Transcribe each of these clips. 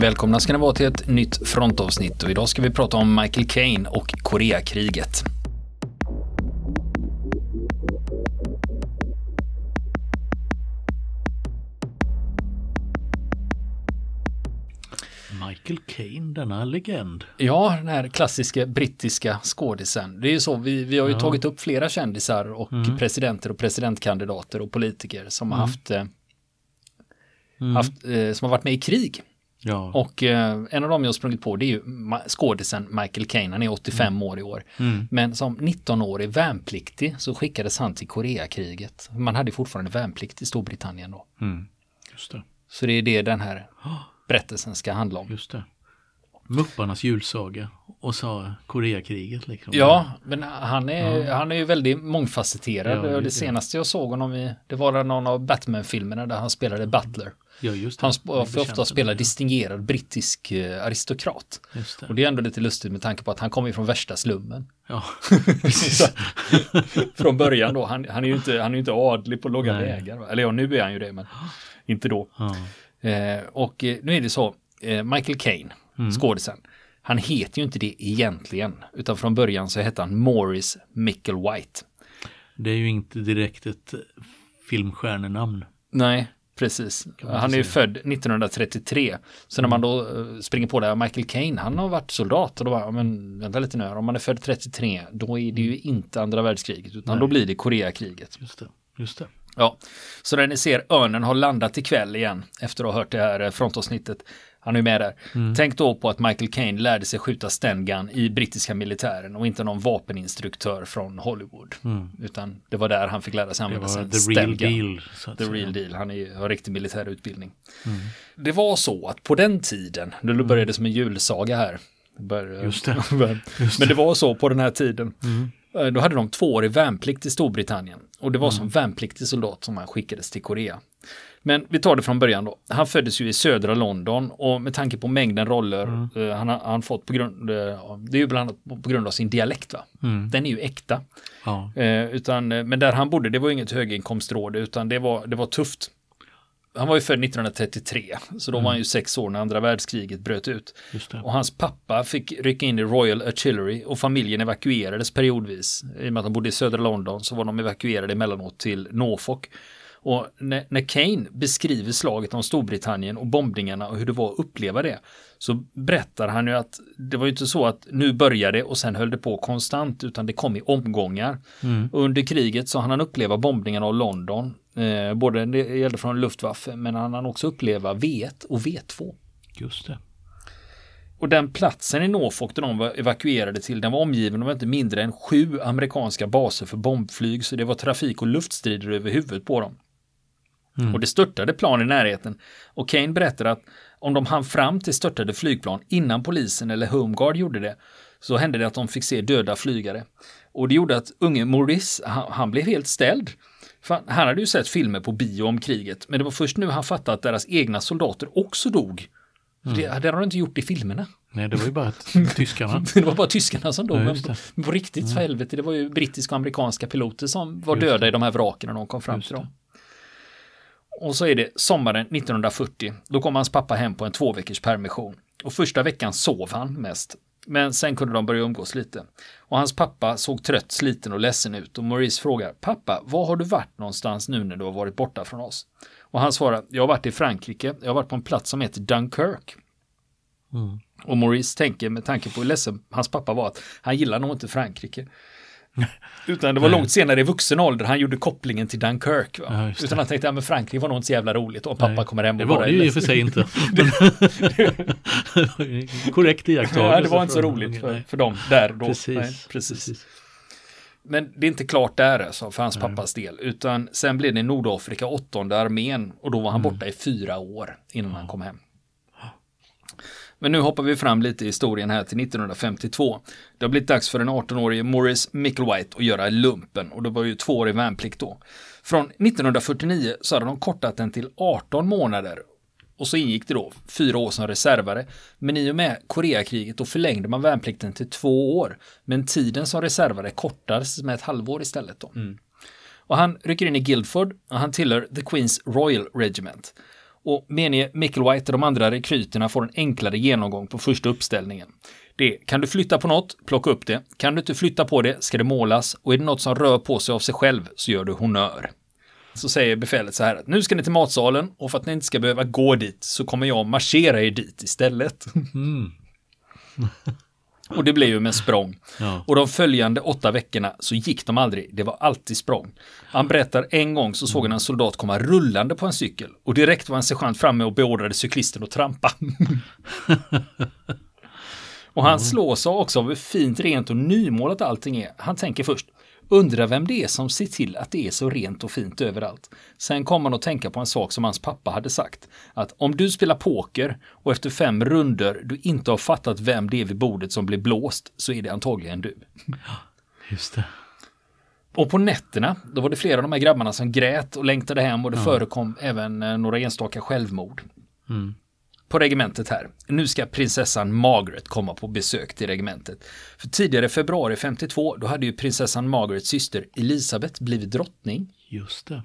Välkomna ska ni vara till ett nytt frontavsnitt och idag ska vi prata om Michael Caine och Koreakriget. Michael Caine, denna legend. Ja, den här klassiska brittiska skådisen. Det är ju så, vi, vi har ju Ja. tagit upp flera kändisar och Mm. presidenter och presidentkandidater och politiker som har Mm. haft, eh, Mm. haft eh, som har varit med i krig. Ja. Och eh, en av dem jag har sprungit på det är ju skådisen Michael Caine, han är 85 år i år. Mm. Men som 19-årig värnpliktig så skickades han till Koreakriget. Man hade fortfarande värnplikt i Storbritannien då. Mm. Just det. Så det är det den här berättelsen ska handla om. Just det. Mupparnas julsaga och så Koreakriget liksom. Ja, men han är, han är ju väldigt mångfacetterad. Ja, det det. senaste jag såg honom i, det var någon av Batman-filmerna där han spelade Butler. Ja. Han får ofta spela ja. distingerad brittisk eh, aristokrat. Det. Och det är ändå lite lustigt med tanke på att han kommer från värsta slummen. Ja, från början då, han, han är ju inte, han är inte adlig på låga Nej. vägar. Eller ja, nu är han ju det, men inte då. ja. Eh, och eh, nu är det så, eh, Michael Caine, Mm. skådisen, han heter ju inte det egentligen, utan från början så hette han Morris Micklewhite. Det är ju inte direkt ett filmstjärnenamn. Nej, precis. Han är ju född 1933. Så när man då eh, springer på det här, Michael Caine, han har varit soldat och då bara, men vänta lite nu här, om man är född 33, då är det ju inte andra världskriget, utan Nej. då blir det Koreakriget. Just det. Just det. Ja, så när ni ser örnen har landat ikväll igen efter att ha hört det här eh, frontavsnittet, han är med där. Mm. Tänk då på att Michael Caine lärde sig skjuta stengun i brittiska militären och inte någon vapeninstruktör från Hollywood. Utan det var där han fick lära sig Mm. Använda sin the real deal. The säga. real deal, han är, har riktig militär utbildning. Mm. Det var så att på den tiden, nu började det som en julsaga här. Bör- Just det. Men det var så på den här tiden. Mm. Eh, Då hade de tvåårig värnplikt i Storbritannien. Och det var som värnpliktig soldat som han skickades till Korea. Men vi tar det från början då. Han föddes ju i södra London och med tanke på mängden roller eh, han han fått på grund, eh, det är ju bland annat på- grund av sin dialekt va. Mm. Den är ju äkta. Ja. Eh, utan, eh, men där han bodde, det var inget höginkomstråd utan det var, det var tufft. Han var ju född 1933, så då var han ju sex år när andra världskriget bröt ut. Och hans pappa fick rycka in i Royal Artillery och familjen evakuerades periodvis. I och med att de bodde i södra London så var de evakuerade emellanåt till Norfolk. Och när, när Kane beskriver slaget om Storbritannien och bombningarna och hur det var att uppleva det så berättar han ju att det var ju inte så att nu började det och sen höll det på konstant utan det kom i omgångar. Mm. Under kriget så hann han uppleva bombningarna av London. Eh, både det gällde från Luftwaffe men han hann också uppleva V1 och V2. Just det. Och den platsen i Norfolk där de var evakuerade till, den var omgiven av inte mindre än sju amerikanska baser för bombflyg, så det var trafik och luftstrider över huvudet på dem. Mm. Och det störtade plan i närheten. Och Kane berättar att om de hann fram till störtade flygplan innan polisen eller Homeguard gjorde det, så hände det att de fick se döda flygare. Och det gjorde att unge Maurice, han, han blev helt ställd. För han, hade ju sett filmer på bio om kriget, men det var först nu han fattade att deras egna soldater också dog. För Det, det hade de inte gjort i filmerna. Nej, det var ju bara tyskarna. Det var bara tyskarna som dog. Men på, på riktigt för helvete, det var ju brittiska och amerikanska piloter som var Just döda det. i de här vraken när de kom fram Just till dem. Och så är det sommaren 1940. Då kom hans pappa hem på en två veckors permission. Och första veckan sov han mest. Men sen kunde de börja umgås lite. Och hans pappa såg trött, sliten och ledsen ut. Och Maurice frågar, pappa, var har du varit någonstans nu när du har varit borta från oss? Och han svarar, jag har varit i Frankrike. Jag har varit på en plats som heter Dunkirk. Mm. Och Maurice tänker med tanke på hur ledsen hans pappa var att han gillar nog inte Frankrike. Utan det var långt senare i vuxen ålder han gjorde kopplingen till Dunkirk. Va? Ja. Utan han tänkte att ja, Frankrike var nog inte så jävla roligt om pappa Nej, kommer hem och Det bara var är det ju i och för sig inte. Korrekt iakttagelse. Ja, det var inte så roligt för, Nej. för dem där då. Precis. Nej, precis. Men det är inte klart där alltså för hans pappas del. Utan sen blev det Nordafrika, åttonde armén. Och då var han Mm. borta i fyra år innan han kom hem. Men nu hoppar vi fram lite i historien här till 1952. Det har blivit dags för den 18-årige Morris Micklewhite att göra lumpen och det var ju två år i värnplikt då. Från 1949 så hade de kortat den till 18 månader och så ingick det då fyra år som reservare. Men i och med Koreakriget då förlängde man värnplikten till två år. Men tiden som reservare kortades med ett halvår istället då. Och han rycker in i Guildford och han tillhör The Queen's Royal Regiment. Och menige Mickelwhite och de andra rekryterna får en enklare genomgång på första uppställningen. Det är, kan du flytta på något, plocka upp det. Kan du inte flytta på det, ska det målas. Och är det något som rör på sig av sig själv, så gör du honör. Så säger befälet så här att nu ska ni till matsalen och för att ni inte ska behöva gå dit så kommer jag marschera er dit istället. Mm. Och det blev ju med språng. Ja. Och de följande åtta veckorna så gick de aldrig, det var alltid språng. Han berättar en gång så såg han en soldat komma rullande på en cykel och direkt var en sergeant framme och beordrade cyklisten att trampa. och han slås också av hur fint, rent och nymålat allting är. Han tänker först, undrar vem det är som ser till att det är så rent och fint överallt. Sen kommer han att tänka på en sak som hans pappa hade sagt. Att om du spelar poker och efter fem runder du inte har fattat vem det är vid bordet som blir blåst så är det antagligen du. Just det. Och på nätterna, då var det flera av de här grabbarna som grät och längtade hem och det förekom även eh, några enstaka självmord. Mm. På regementet här. Nu ska prinsessan Margaret komma på besök till regementet. För tidigare februari 52, då hade ju prinsessan Margarets syster Elisabeth blivit drottning. Just det.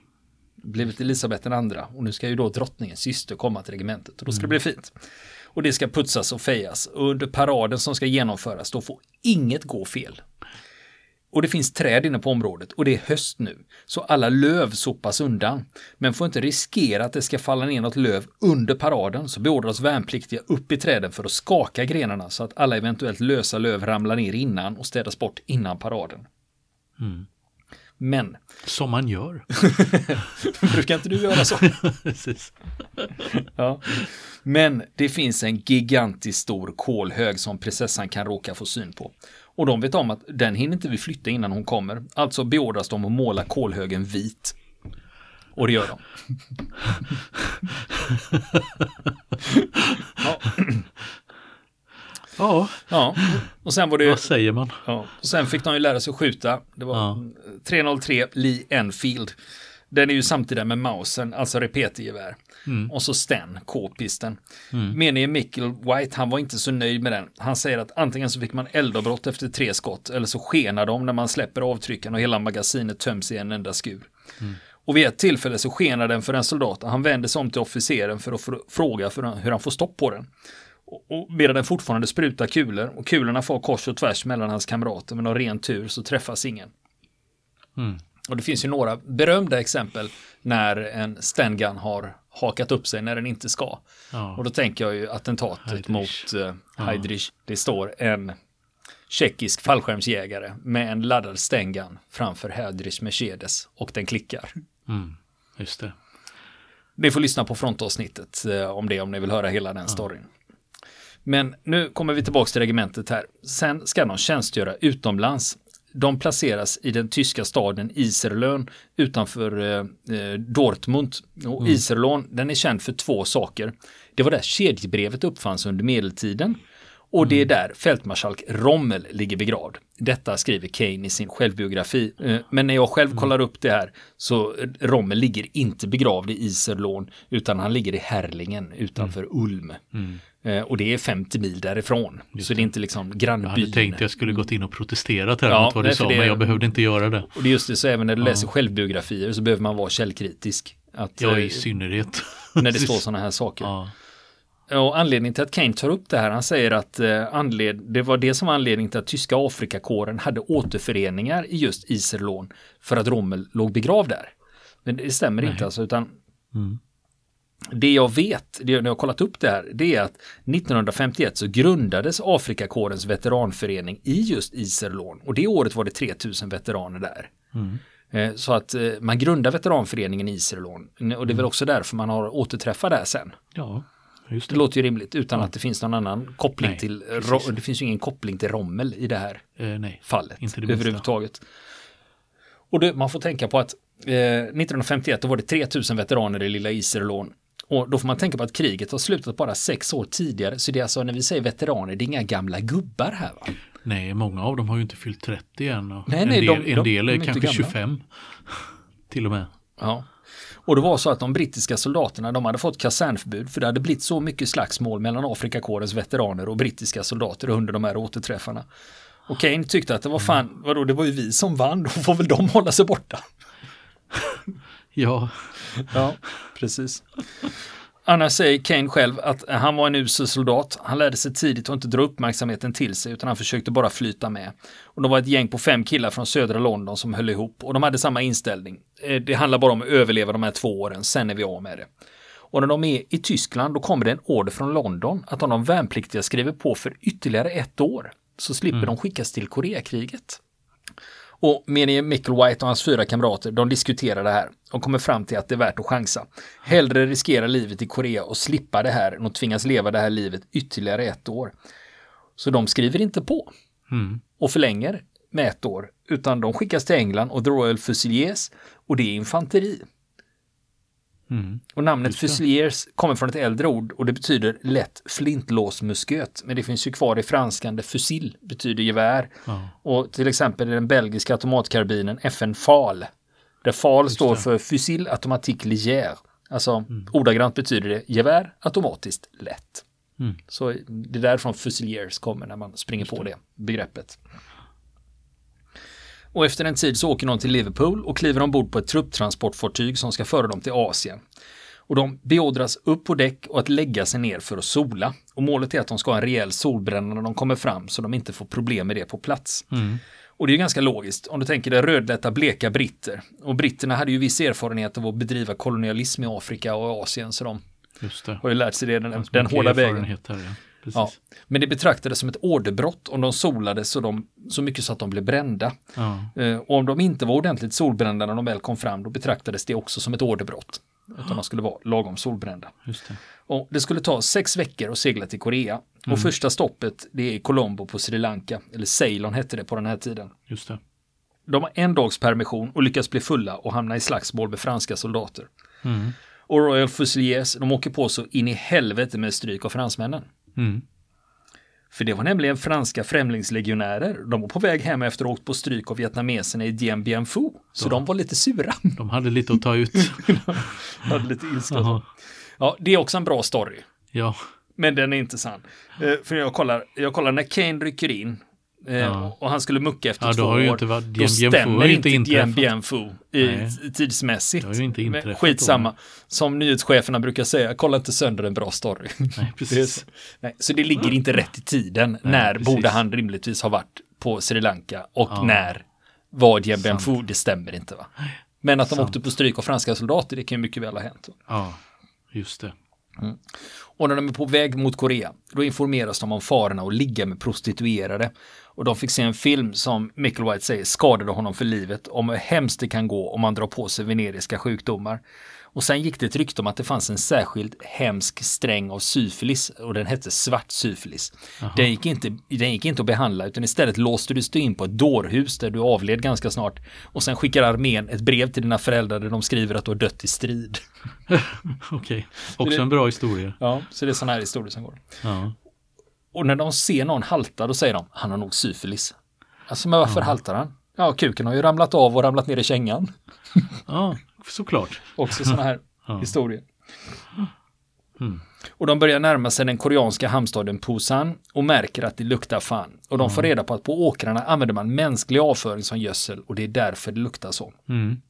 Blivit Elisabeth den andra. Och nu ska ju då drottningens syster komma till regementet. Och då ska det bli fint. Och det ska putsas och fejas. Och under paraden som ska genomföras, då får inget gå fel. Och det finns träd inne på området och det är höst nu. Så alla löv sopas undan. Men får inte riskera att det ska falla ner något löv under paraden så beordras värnpliktiga upp i träden för att skaka grenarna så att alla eventuellt lösa löv ramlar ner innan och städas bort innan paraden. Men, Som man gör. brukar inte du göra så? Ja. Men det finns en gigantiskt stor kolhög som prinsessan kan råka få syn på. Och de vet om att den hinner inte vi flytta innan hon kommer. Alltså beordras de att måla kolhögen vit. Och det gör de. ja, Ja, ja, och sen var det vad säger man? Ja, och sen fick de ju lära sig att skjuta. Det var Ja. 303 Lee Enfield. Den är ju samtida med Mausen, alltså repetergevär. Och så Sten, k-pisten. Mm. Menige Mikkel White, han var inte så nöjd med den. Han säger att antingen så fick man eldavbrott efter tre skott eller så skenar de när man släpper avtrycken och hela magasinet töms i en enda skur. Och vid ett tillfälle så skenar den för en soldat han vänder sig om till officeren för att fr- fråga för hur han får stopp på den. Och- Och medan den fortfarande sprutar kulor och kulorna får kors och tvärs mellan hans kamrater men av ren tur så träffas ingen. Mm. Och det finns ju några berömda exempel när en Stengun har hakat upp sig när den inte ska. Ja. Och då tänker jag ju attentatet Heydrich. mot uh, Heydrich. Det står en tjeckisk fallskärmsjägare med en laddad Stengun framför Heydrichs Mercedes och den klickar. Mm. Just det. Ni får lyssna på frontavsnittet eh, om det om ni vill höra hela den storyn. Men nu kommer vi tillbaka till regementet här. Sen ska de tjänstgöra utomlands. De placeras i den tyska staden Iserlön utanför eh, eh, Dortmund. Och Iserlön, den är känd för två saker. Det var där kedjebrevet uppfanns under medeltiden. Och det är där fältmarskalk Rommel ligger begravd. Detta skriver Kane i sin självbiografi. Eh, Men när jag själv kollar upp det här så eh, Rommel ligger inte begravd i Iserlån utan han ligger i Herlingen utanför Ulm. Eh, Och det är 50 mil därifrån. så det är inte liksom Jag hade grannbyn. tänkt jag skulle gått in och protesterat här Ja, mot vad du nej, sa, det- men jag behövde inte göra det. Och det är just det, så även när du läser självbiografier så behöver man vara källkritisk. Att, Ja, eh, i synnerhet. när det står sådana här saker. Ja. Och anledningen till att Kane tar upp det här, han säger att eh, anled det var det som var anledningen till att tyska Afrikakåren hade återföreningar i just Iserlån för att Rommel låg begravd där. Men det stämmer inte alltså, utan Mm. Det jag vet, det, när jag har kollat upp det här, det är att 1951 så grundades Afrikakårens veteranförening i just Iserlån och det året var det 3000 veteraner där. Mm. Eh, Så att eh, man grundar veteranföreningen i Iserlån och det är väl också därför man har återträffar där sen. ja, just Det det. låter ju rimligt utan att det finns någon annan koppling Nej, till, precis. Det finns ju ingen koppling till Rommel i det här Eh, nej, fallet Inte det överhuvudtaget. Och det, man får tänka på att eh, 1951 då var det 3000 veteraner i lilla Iserlån. Och då får man tänka på att kriget har slutat bara sex år tidigare. Så det är alltså när vi säger veteraner, det är inga gamla gubbar här va? nej, många av dem har ju inte fyllt 30 än. Och Nej, en, nej, del, de- en de- del de är är kanske gamla. 25. Till och med. Ja. Och det var så att de brittiska soldaterna, de hade fått kasernförbud för det hade blivit så mycket slagsmål mellan Afrikakårens veteraner och brittiska soldater under de här återträffarna. Och Kane tyckte att det var fan, vadå, det var ju vi som vann, då får väl de hålla sig borta. Ja, Ja, precis. Annars säger Kane själv att han var en usel soldat. Han lärde sig tidigt att inte dra uppmärksamheten till sig utan han försökte bara flyta med. Och de var ett gäng på fem killar från södra London som höll ihop och de hade samma inställning. Eh, det handlar bara om att överleva de här två åren, sen är vi av med det. Och när de är i Tyskland då kommer det en order från London att om de värnpliktiga skriver på för ytterligare ett år så slipper mm. de skickas till Koreakriget. Och Meni Micklewhite och hans fyra kamrater, de diskuterar det här och kommer fram till att det är värt att chansa. Hellre riskera livet i Korea och slippa det här än att tvingas leva det här livet ytterligare ett år. Så de skriver inte på mm. och förlänger med ett år, utan de skickas till England och The Royal Fusiliers och det är infanteri. Mm. Och namnet Fusiliers kommer från ett äldre ord och det betyder lätt flintlåsmusköt. Men det finns ju kvar i franskan där fusil betyder gevär. Ja. Och till exempel den belgiska automatkarbinen FN FAL. Där FAL Just står det. för Fusil Automatique Légère. Alltså mm. ordagrant betyder det gevär automatiskt lätt. Mm. Så det är därifrån Fusiliers kommer när man springer på det begreppet. Och efter en tid så åker de till Liverpool och kliver ombord på ett trupptransportfartyg som ska föra dem till Asien. Och de beordras upp på däck och att lägga sig ner för att sola. Och målet är att de ska ha en rejäl solbränna när de kommer fram så de inte får problem med det på plats. Mm. Och det är ganska logiskt om du tänker dig rödlätta bleka britter. Och britterna hade ju viss erfarenhet av att bedriva kolonialism i Afrika och Asien så de har ju lärt sig det den, den hårda vägen. Här, ja. Ja, men det betraktades som ett orderbrott om de solade så, de, så mycket så att de blev brända. Ja. Eh, och om de inte var ordentligt solbrända när de väl kom fram, då betraktades det också som ett orderbrott. Utan de skulle vara lagom solbrända. Just det. Och det skulle ta sex veckor att segla till Korea. Mm. Och första stoppet det är Colombo på Sri Lanka, eller Ceylon hette det på den här tiden. Just det. De har en dags permission och lyckas bli fulla och hamna i slagsmål med franska soldater. Mm. Och Royal Fusiliers, de åker på så in i helvete med stryk av fransmännen. Mm. För det var nämligen franska främlingslegionärer. De var på väg hem efter att ha åkt på stryk av vietnameserna i Dien Bien Phu. Så de, de var lite sura. De hade lite att ta ut. de hade lite ilska. Ja, det är också en bra story. Ja. Men den är inte sann. Uh, för jag kollar, jag kollar när Kane rycker in Eh, ja. Och han skulle mucka efter ja, två år. Inte varit, då stämmer inte Dien Bien Phu tidsmässigt. Det har ju inte inträffat. Skitsamma. Då. Som nyhetscheferna brukar säga, kolla inte sönder en bra story. Nej, precis. nej, så det ligger inte rätt i tiden. Nej, när precis. borde han rimligtvis ha varit på Sri Lanka och ja. när var Dien Bien Phu, det stämmer inte va. Men att de Sant. åkte på stryk av franska soldater, det kan ju mycket väl ha hänt. Ja, just det. Mm. Och när de är på väg mot Korea, då informeras de om farorna att ligga med prostituerade. Och de fick se en film som Micklewhite säger skadade honom för livet om hur hemskt det kan gå om man drar på sig veneriska sjukdomar. Och sen gick det ett rykte om att det fanns en särskild hemsk sträng av syfilis och den hette svart syfilis. Den gick, inte, den gick inte att behandla utan istället låste du dig in på ett dårhus där du avled ganska snart. Och sen skickar armén ett brev till dina föräldrar där de skriver att du har dött i strid. Okej, okay. också det, en bra historia. Ja, så det är sådana här historier som går. Ja. Och när de ser någon halta då säger de, han har nog syfilis. Alltså men varför ja. haltar han? Ja, kuken har ju ramlat av och ramlat ner i kängan. Ja, såklart. Också sådana här ja. historier. Mm. Och de börjar närma sig den koreanska hamnstaden Pusan och märker att det luktar fan. Och de får reda på att på åkrarna använder man mänsklig avföring som gödsel och det är därför det luktar så. Mm.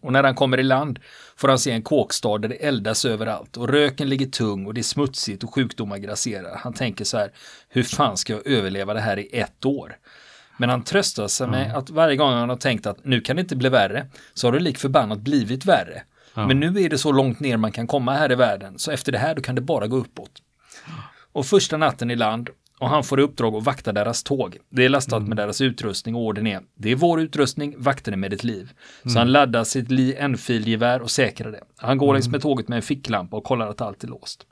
Och när han kommer i land får han se en kåkstad där det eldas överallt och röken ligger tung och det är smutsigt och sjukdomar grasserar. Han tänker så här, hur fan ska jag överleva det här i ett år? Men han tröstar sig med mm. att varje gång han har tänkt att nu kan det inte bli värre, så har det lik förbannat blivit värre. Ja. Men nu är det så långt ner man kan komma här i världen, så efter det här då kan det bara gå uppåt. Och första natten i land och han får i uppdrag att vakta deras tåg. Det är lastat mm. med deras utrustning och orden är det är vår utrustning, vakta det med ditt liv. Så mm. han laddar sitt Lee Enfield-gevär och säkrar det. Han går mm. längs med tåget med en ficklampa och kollar att allt är låst.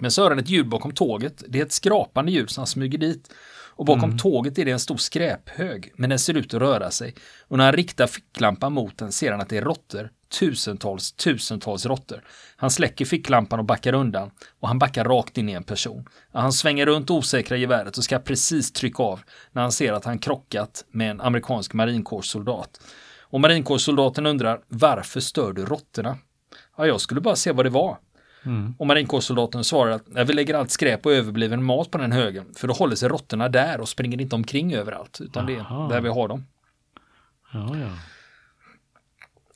Men så hör han ett ljud bakom tåget. Det är ett skrapande ljud som han smyger dit. Och bakom mm. tåget är det en stor skräphög, men den ser ut att röra sig. Och när han riktar ficklampan mot den ser han att det är råttor. Tusentals, tusentals råttor. Han släcker ficklampan och backar undan och han backar rakt in i en person. Han svänger runt osäkra geväret och ska precis trycka av när han ser att han krockat med en amerikansk marinkårssoldat. Och marinkårssoldaten undrar varför stör du råttorna? Ja, jag skulle bara se vad det var. Mm. Och marinkårssoldaten svarar att vi lägger allt skräp och överbliven mat på den högen för då håller sig råttorna där och springer inte omkring överallt utan Aha. det är där vi har dem. Ja, ja.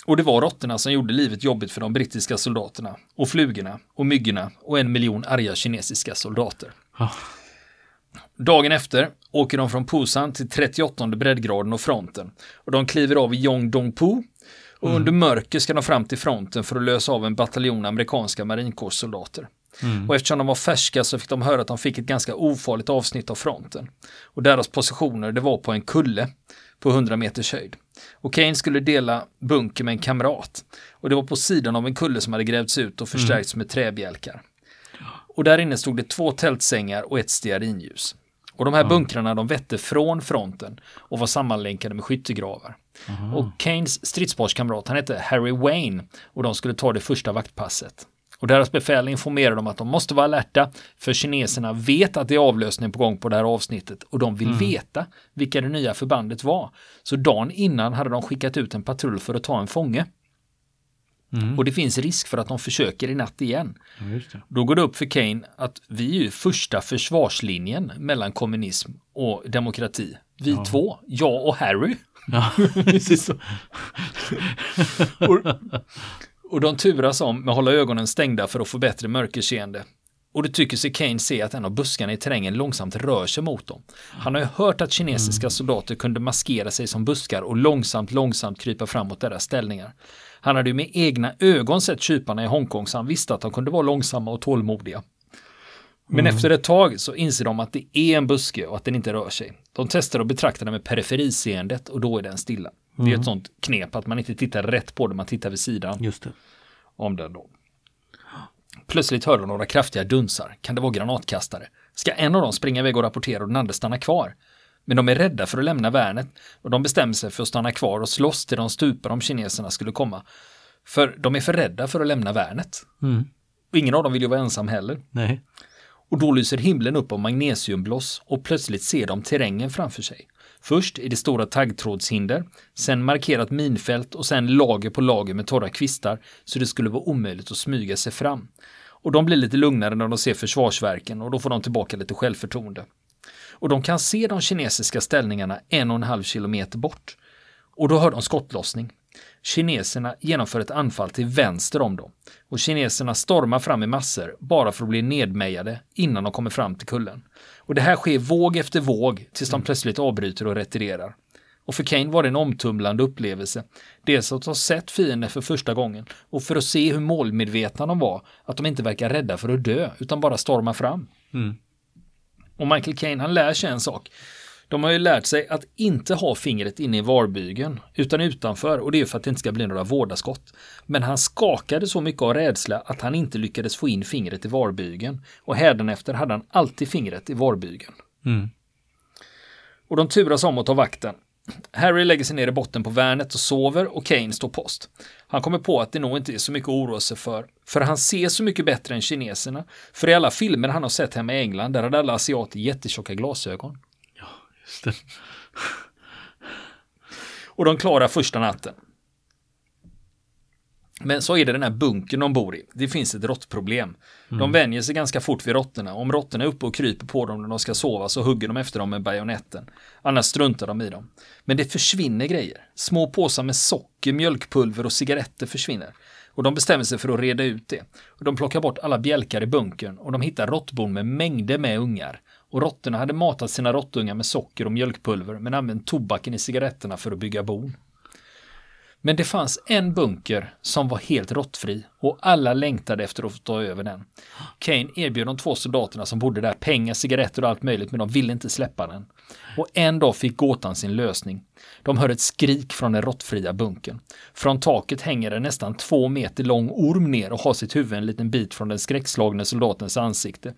Och det var råttorna som gjorde livet jobbigt för de brittiska soldaterna och flugorna och myggorna och en miljon arga kinesiska soldater. Ja. Dagen efter åker de från Pusan till 38 breddgraden och fronten. Och de kliver av i Yongdongpu. Och under mörker ska de fram till fronten för att lösa av en bataljon amerikanska marinkårssoldater. Och eftersom de var färska så fick de höra att de fick ett ganska ofarligt avsnitt av fronten. Och deras positioner det var på en kulle på 100 meters höjd. Och Kane skulle dela bunker med en kamrat. Och det var på sidan av en kulle som hade grävts ut och förstärkts med träbjälkar. Och där inne stod det två tältsängar och ett stearinljus. Och de här bunkrarna de vette från fronten och var sammanlänkade med skyttegravar. Och Kanes stridsparskamrat han hette Harry Wayne och de skulle ta det första vaktpasset. Och deras befäl informerade dem att de måste vara alerta för kineserna vet att det är avlösning på gång på det här avsnittet och de vill veta vilka det nya förbandet var. Så dagen innan hade de skickat ut en patrull för att ta en fånge. Och det finns risk för att de försöker i natt igen. Ja. Då går det upp för Kane att vi är ju första försvarslinjen mellan kommunism och demokrati. Vi två, jag och Harry. Ja, Precis så. och, och de turas om med att hålla ögonen stängda för att få bättre mörkerseende. Och det tycker sig Kane se att en av buskarna i terrängen långsamt rör sig mot dem. Han har ju hört att kinesiska soldater kunde maskera sig som buskar och långsamt, långsamt krypa fram mot deras ställningar. Han hade ju med egna ögon sett kyparna i Hongkong så han visste att de kunde vara långsamma och tålmodiga. Men efter ett tag så inser de att det är en buske och att den inte rör sig. De testar att betrakta den med periferiseendet och då är den stilla. Det är ett sånt knep att man inte tittar rätt på den, man tittar vid sidan just det. om den då. Plötsligt hör de några kraftiga dunsar. Kan det vara granatkastare? Ska en av dem springa iväg och rapportera och den andra stanna kvar? Men de är rädda för att lämna värnet och de bestämmer sig för att stanna kvar och slåss till de stupar om kineserna skulle komma. För de är för rädda för att lämna värnet. Mm. Och ingen av dem vill ju vara ensam heller. Nej. Och då lyser himlen upp av magnesiumbloss och plötsligt ser de terrängen framför sig. Först är det stora taggtrådshinder, sen markerat minfält och sen lager på lager med torra kvistar så det skulle vara omöjligt att smyga sig fram. Och de blir lite lugnare när de ser försvarsverken och då får de tillbaka lite självförtroende. Och de kan se de kinesiska ställningarna en och en halv kilometer bort. Och då hör de skottlossning. Kineserna genomför ett anfall till vänster om dem. Och kineserna stormar fram i massor bara för att bli nedmejade innan de kommer fram till kullen. Och det här sker våg efter våg tills de plötsligt avbryter och retirerar. Och för Kane var det en omtumlande upplevelse. Dels att ha sett fienden för första gången och för att se hur målmedvetna de var. Att de inte verkar rädda för att dö utan bara storma fram. Mm. Och Michael Caine han lär sig en sak. De har ju lärt sig att inte ha fingret inne i varbygeln utan utanför och det är för att det inte ska bli några vårdaskott. Men han skakade så mycket av rädsla att han inte lyckades få in fingret i varbygeln och hädanefter hade han alltid fingret i varbygeln. Mm. Och de turas om att ta vakten. Harry lägger sig ner i botten på värnet och sover och Kane står post. Han kommer på att det nog inte är så mycket att oroa sig för, för han ser så mycket bättre än kineserna. För i alla filmer han har sett hemma i England, där hade alla asiater jättetjocka glasögon. Just det. Och de klarar första natten. Men så är det den här bunkern de bor i. Det finns ett råttproblem. De vänjer sig ganska fort vid råttorna. Om råttorna är uppe och kryper på dem när de ska sova så hugger de efter dem med bajonetten. Annars struntar de i dem. Men det försvinner grejer. Små påsar med socker, mjölkpulver och cigaretter försvinner. Och de bestämmer sig för att reda ut det. Och de plockar bort alla bjälkar i bunkern och de hittar råttbon med mängder med ungar. Och råttorna hade matat sina råttungar med socker och mjölkpulver men använt tobaken i cigaretterna för att bygga bon. Men det fanns en bunker som var helt råttfri och alla längtade efter att få ta över den. Kane erbjöd de två soldaterna som bodde där pengar, cigaretter och allt möjligt men de ville inte släppa den. Och en dag fick gåtan sin lösning. De hör ett skrik från den råttfria bunkern. Från taket hänger en nästan två meter lång orm ner och har sitt huvud en liten bit från den skräckslagne soldatens ansikte.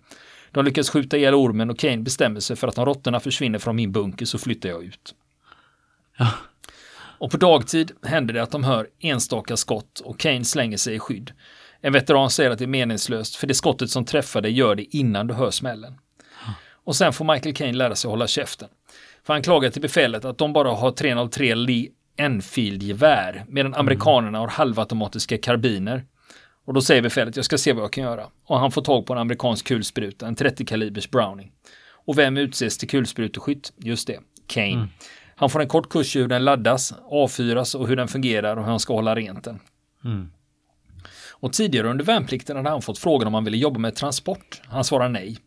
De lyckas skjuta ihjäl ormen och Kane bestämmer sig för att om råttorna försvinner från min bunker så flyttar jag ut. Ja. Och på dagtid händer det att de hör enstaka skott och Kane slänger sig i skydd. En veteran säger att det är meningslöst för det skottet som träffar dig gör det innan du hör smällen. Och sen får Michael Caine lära sig att hålla käften. För han klagar till befälet att de bara har 303 Lee Enfield-gevär medan amerikanerna har halvautomatiska karbiner. Och då säger befälet jag ska se vad jag kan göra. Och han får tag på en amerikansk kulspruta, en 30 kalibers Browning. Och vem utses till kulspruteskytt? Just det, Kane. Han Han får en kort kurs i hur den laddas, avfyras och hur den fungerar och hur han ska hålla rent den. Mm. Och tidigare under värnplikten hade han fått frågan om han ville jobba med transport. Han svarade nej.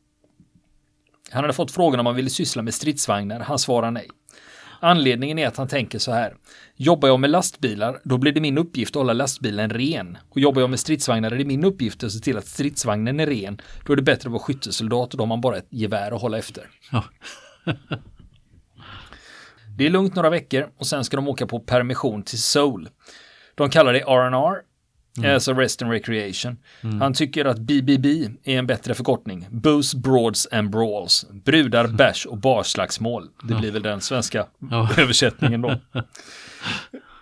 Han hade fått frågan om han ville syssla med stridsvagnar. Han svarade nej. Anledningen är att han tänker så här. Jobbar jag med lastbilar, då blir det min uppgift att hålla lastbilen ren. Och jobbar jag med stridsvagnar är det min uppgift att se till att stridsvagnen är ren. Då är det bättre att vara skyttesoldat och då har man bara ett gevär att hålla efter. Ja. Det är lugnt några veckor och sen ska de åka på permission till Seoul. De kallar det R&R, alltså Rest and Recreation. Han tycker att BBB är en bättre förkortning. Booze, Broads and Brawls. Brudar, bärs och barslagsmål. Det blir väl den svenska översättningen då.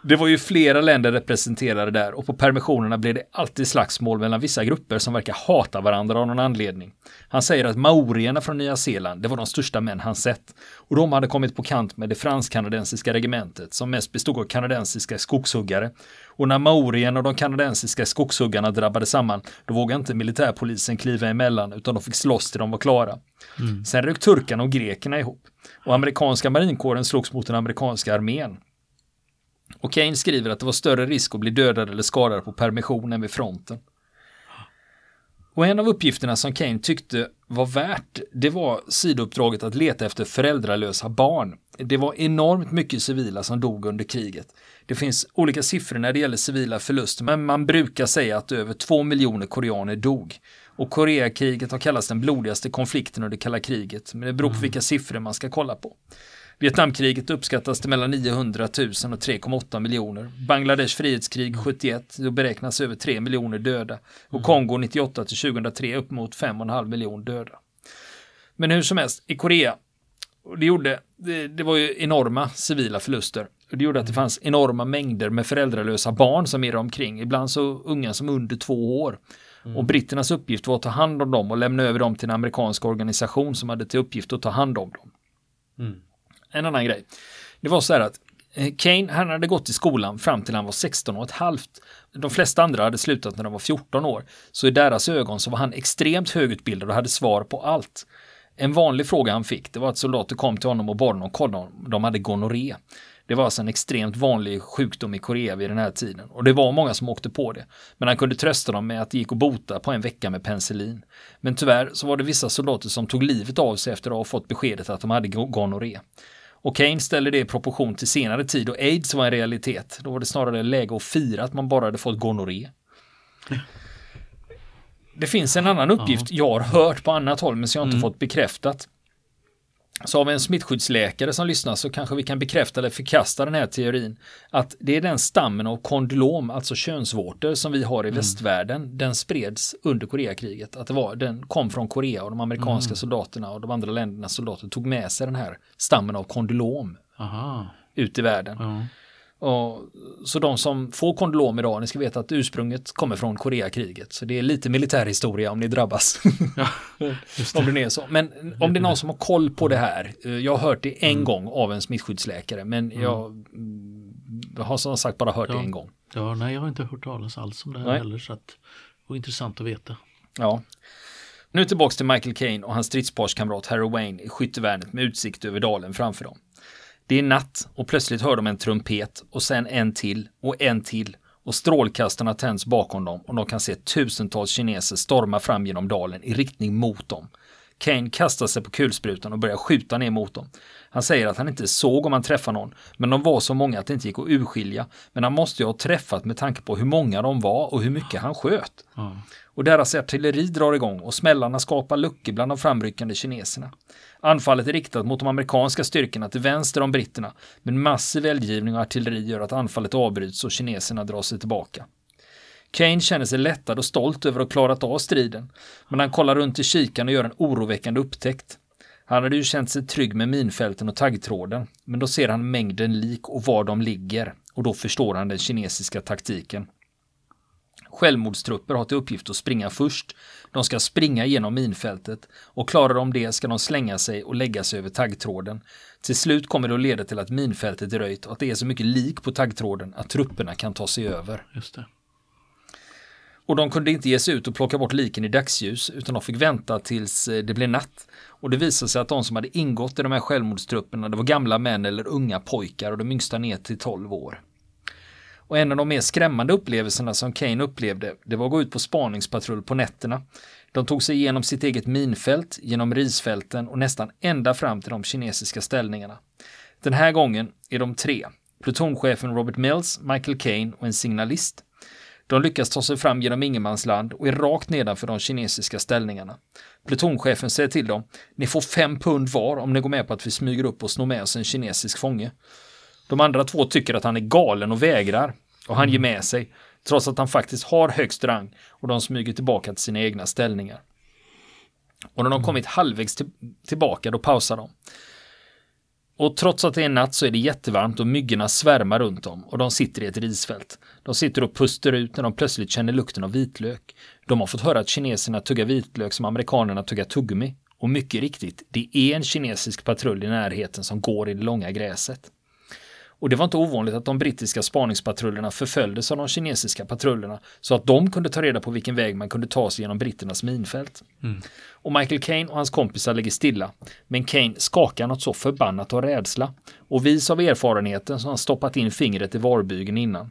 Det var ju flera länder representerade där och på permissionerna blev det alltid slagsmål mellan vissa grupper som verkar hata varandra av någon anledning. Han säger att maorierna från Nya Zeeland, det var de största män han sett. Och de hade kommit på kant med det fransk-kanadensiska regementet som mest bestod av kanadensiska skogshuggare. Och när maorierna och de kanadensiska skogshuggarna drabbade samman, då vågade inte militärpolisen kliva emellan utan de fick slåss till de var klara. Sen rök turkarna och grekerna ihop. Och amerikanska marinkåren slogs mot den amerikanska armén. Och Kane skriver att det var större risk att bli dödad eller skadad på permission än vid fronten. Och en av uppgifterna som Kane tyckte var värt, det var sidouppdraget att leta efter föräldralösa barn. Det var enormt mycket civila som dog under kriget. Det finns olika siffror när det gäller civila förluster, men man brukar säga att över två miljoner koreaner dog. Och Koreakriget har kallats den blodigaste konflikten under kalla kriget, men det beror på vilka siffror man ska kolla på. Vietnamkriget uppskattas till mellan 900 000 och 3,8 miljoner. Bangladesh frihetskrig 71, då beräknas över 3 miljoner döda. Och Kongo 98 till 2003 upp mot 5,5 miljoner döda. Men hur som helst, i Korea, det gjorde, det, det var ju enorma civila förluster. Och det gjorde att det fanns enorma mängder med föräldralösa barn som irrade omkring, ibland så unga som under två år. Och britternas uppgift var att ta hand om dem och lämna över dem till en amerikansk organisation som hade till uppgift att ta hand om dem. En annan grej. Det var så här att eh, Kane, han hade gått i skolan fram till han var 16 och ett halvt. De flesta andra hade slutat när de var 14 år. Så i deras ögon så var han extremt högutbildad och hade svar på allt. En vanlig fråga han fick, det var att soldater kom till honom och bad honom kolla om de hade gonorré. Det var alltså en extremt vanlig sjukdom i Korea vid den här tiden och det var många som åkte på det. Men han kunde trösta dem med att det gick att bota på en vecka med penicillin. Men tyvärr så var det vissa soldater som tog livet av sig efter att ha fått beskedet att de hade gonorré. Och Kane ställer det i proportion till senare tid och aids var en realitet. Då var det snarare läge att fira att man bara hade fått gonorré. Det finns en annan uppgift jag har hört på annat håll men som jag inte fått bekräftat. Så har vi en smittskyddsläkare som lyssnar så kanske vi kan bekräfta eller förkasta den här teorin. Att det är den stammen av kondylom, alltså könsvårtor som vi har i västvärlden. Den spreds under Koreakriget. Att det var, den kom från Korea och de amerikanska soldaterna och de andra ländernas soldater tog med sig den här stammen av kondylom Aha. ut i världen. Ja. Och, så de som får kondylom idag, ni ska veta att ursprunget kommer från Koreakriget. Så det är lite militärhistoria om ni drabbas. Ja, om det. det är så. Men om det är någon som har koll på det här. eh, Jag har hört det en gång av en smittskyddsläkare. Men jag mm, jag har som sagt bara hört det Ja. en gång. Ja, nej, jag har inte hört talas alls om det här Nej. heller. Så att, det var intressant att veta. Ja. Nu tillbaks till Michael Caine och hans stridsparskamrat Harry Wayne i skyttevärnet med utsikt över dalen framför dem. Det är natt och plötsligt hör de en trumpet och sen en till och en till och strålkastarna tänds bakom dem och de kan se tusentals kineser storma fram genom dalen i riktning mot dem. Kane kastar sig på kulsprutan och börjar skjuta ner mot dem. Han säger att han inte såg om han träffade någon, men de var så många att det inte gick att urskilja. Men han måste ju ha träffat med tanke på hur många de var och hur mycket han sköt. Ja. Och deras artilleri drar igång och smällarna skapar luckor bland de framryckande kineserna. Anfallet är riktat mot de amerikanska styrkorna till vänster om britterna, men massiv eldgivning och artilleri gör att anfallet avbryts och kineserna drar sig tillbaka. Kane känner sig lättad och stolt över att ha klarat av striden, men han kollar runt i kikaren och gör en oroväckande upptäckt. Han hade ju känt sig trygg med minfälten och taggtråden, men då ser han mängden lik och var de ligger, och då förstår han den kinesiska taktiken. Självmordstrupper har till uppgift att springa först. De ska springa genom minfältet och klarar de det ska de slänga sig och lägga sig över taggtråden. Till slut kommer det att leda till att minfältet är röjt och att det är så mycket lik på taggtråden att trupperna kan ta sig över. Just det. Och de kunde inte ge sig ut och plocka bort liken i dagsljus utan de fick vänta tills eh, det blev natt. Och det visade sig att de som hade ingått i de här självmordstrupperna det var gamla män eller unga pojkar och de yngsta ner till 12 år. Och en av de mer skrämmande upplevelserna som Kane upplevde det var att gå ut på spaningspatrull på nätterna. De tog sig igenom sitt eget minfält, genom risfälten och nästan ända fram till de kinesiska ställningarna. Den här gången är de tre. Plutonchefen Robert Mills, Michael Kane och en signalist. De lyckas ta sig fram genom ingenmansland och är rakt nedanför de kinesiska ställningarna. Plutonchefen säger till dem, ni får fem pund var om ni går med på att vi smyger upp och snor med oss en kinesisk fånge. De andra två tycker att han är galen och vägrar och han ger med sig, trots att han faktiskt har högst rang och de smyger tillbaka till sina egna ställningar. Och när de kommit halvvägs till, tillbaka, då pausar de. Och trots att det är natt så är det jättevarmt och myggorna svärmar runt dem och de sitter i ett risfält. De sitter och puster ut när de plötsligt känner lukten av vitlök. De har fått höra att kineserna tuggar vitlök som amerikanerna tuggar tuggummi. Och mycket riktigt, det är en kinesisk patrull i närheten som går i det långa gräset. Och det var inte ovanligt att de brittiska spaningspatrullerna förföljdes av de kinesiska patrullerna så att de kunde ta reda på vilken väg man kunde ta sig genom britternas minfält. Mm. Och Michael Kane och hans kompisar ligger stilla. Men Kane skakar något så förbannat av rädsla. Och vis av erfarenheten så har han stoppat in fingret i varbygeln innan.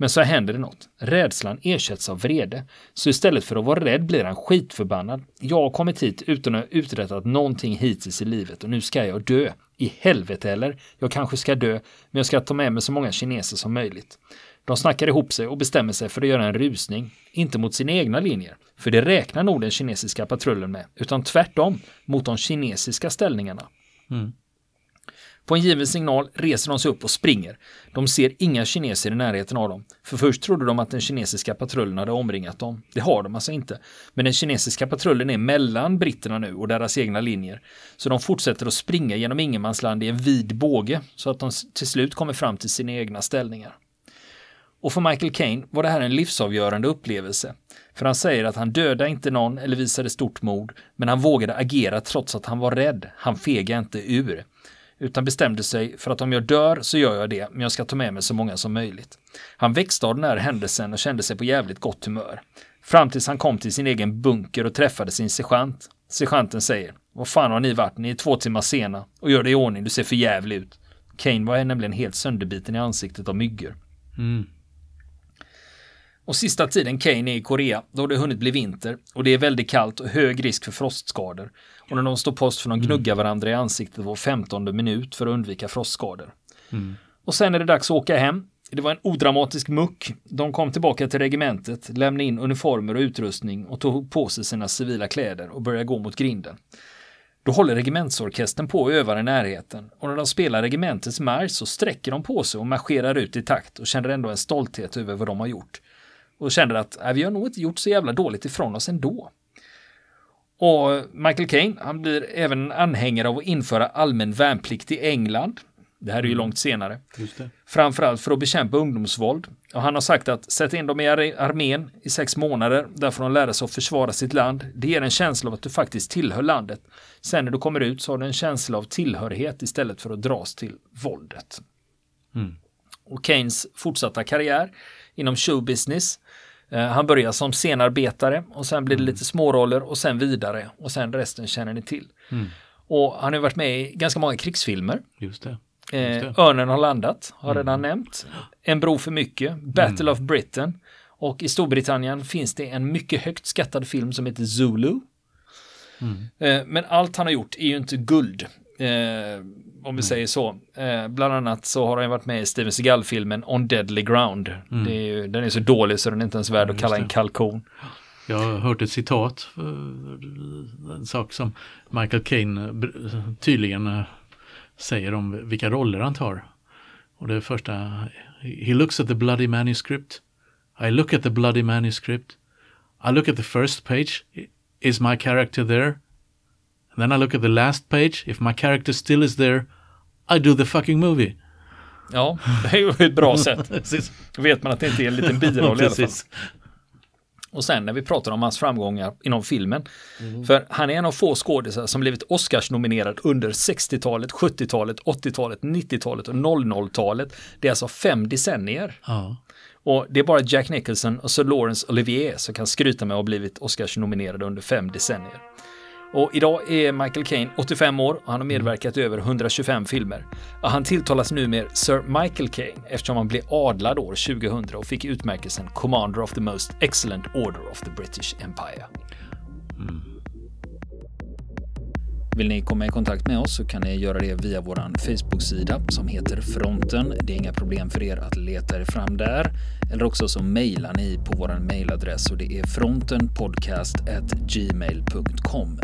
Men så händer det något. Rädslan ersätts av vrede. Så istället för att vara rädd blir han skitförbannad. Jag har kommit hit utan att ha uträttat någonting hittills i livet och nu ska jag dö. I helvete eller? Jag kanske ska dö, men jag ska ta med mig så många kineser som möjligt. De snackar ihop sig och bestämmer sig för att göra en rusning, inte mot sina egna linjer, för det räknar nog den kinesiska patrullen med, utan tvärtom mot de kinesiska ställningarna. Mm. På en given signal reser de sig upp och springer. De ser inga kineser i närheten av dem. För först trodde de att den kinesiska patrullen hade omringat dem. Det har de alltså inte. Men den kinesiska patrullen är mellan britterna nu och deras egna linjer. Så de fortsätter att springa genom ingenmansland i en vid båge så att de till slut kommer fram till sina egna ställningar. Och för Michael Caine var det här en livsavgörande upplevelse. För han säger att han dödade inte någon eller visade stort mod, men han vågade agera trots att han var rädd. Han fegade inte ur utan bestämde sig för att om jag dör så gör jag det, men jag ska ta med mig så många som möjligt. Han växte av den här händelsen och kände sig på jävligt gott humör. Fram tills han kom till sin egen bunker och träffade sin sergeant. Sergeanten säger, vad fan har ni varit, ni är två timmar sena och gör det i ordning, du ser för jävlig ut. Kane var nämligen helt sönderbiten i ansiktet av myggor. Mm. Och sista tiden Kane är i Korea, då har det hunnit bli vinter och det är väldigt kallt och hög risk för frostskador. Och när de står post för de gnuggar varandra i ansiktet var femtonde minut för att undvika frostskador. Mm. Och sen är det dags att åka hem. Det var en odramatisk muck. De kom tillbaka till regementet, lämnade in uniformer och utrustning och tog på sig sina civila kläder och började gå mot grinden. Då håller regementsorkestern på att öva i närheten och när de spelar regementets marsch så sträcker de på sig och marscherar ut i takt och känner ändå en stolthet över vad de har gjort. Och känner att äh, vi har nog inte gjort så jävla dåligt ifrån oss ändå. Och Michael Caine, han blir även anhängare av att införa allmän värnplikt i England. Det här är ju mm. långt senare. Framförallt för att bekämpa ungdomsvåld. Och han har sagt att sätta in dem i armén i sex månader, där får de lära sig att försvara sitt land. Det ger en känsla av att du faktiskt tillhör landet. Sen när du kommer ut så har du en känsla av tillhörighet istället för att dras till våldet. Mm. Och Keynes fortsatta karriär inom showbusiness han börjar som scenarbetare och sen blir det mm. lite småroller och sen vidare och sen resten känner ni till. Mm. Och han har varit med i ganska många krigsfilmer. Just det. Eh, Just det. Örnen har landat, har mm. redan nämnt. En bro för mycket, Battle mm. of Britain. Och i Storbritannien finns det en mycket högt skattad film som heter Zulu. Mm. Eh, men allt han har gjort är ju inte guld. Eh, om vi mm. säger så. Eh, bland annat så har han varit med i Steven Seagal-filmen On Deadly Ground. Mm. Är ju, den är så dålig så den är inte ens värd att kalla en kalkon. Jag har hört ett citat, eh, en sak som Michael Caine eh, tydligen eh, säger om vilka roller han tar. Och det första, he looks at the bloody manuscript. I look at the bloody manuscript. I look at the first page. Is my character there? Then I look at the last page. If my character still is there, I do the fucking movie. Ja, det är ju ett bra sätt. Då vet man att det inte är en liten biroll i alla fall. Och sen när vi pratar om hans framgångar inom filmen. Mm. För han är en av få skådisar som blivit Oscars-nominerad under 60-talet, 70-talet, 80-talet, 90-talet och 00-talet. Det är alltså fem decennier. Ja. Och det är bara Jack Nicholson och Sir Laurence Olivier som kan skryta med att ha blivit Oscars-nominerade under fem decennier. Och idag är Michael Caine 85 år och han har medverkat i över 125 filmer. Han tilltalas numer Sir Michael Caine eftersom han blev adlad år 2000 och fick utmärkelsen Commander of the Most Excellent Order of the British Empire. Mm. Vill ni komma i kontakt med oss så kan ni göra det via vår Facebook-sida som heter Fronten. Det är inga problem för er att leta er fram där. Eller också så mejlar ni på vår mejladress och det är frontenpodcast.gmail.com.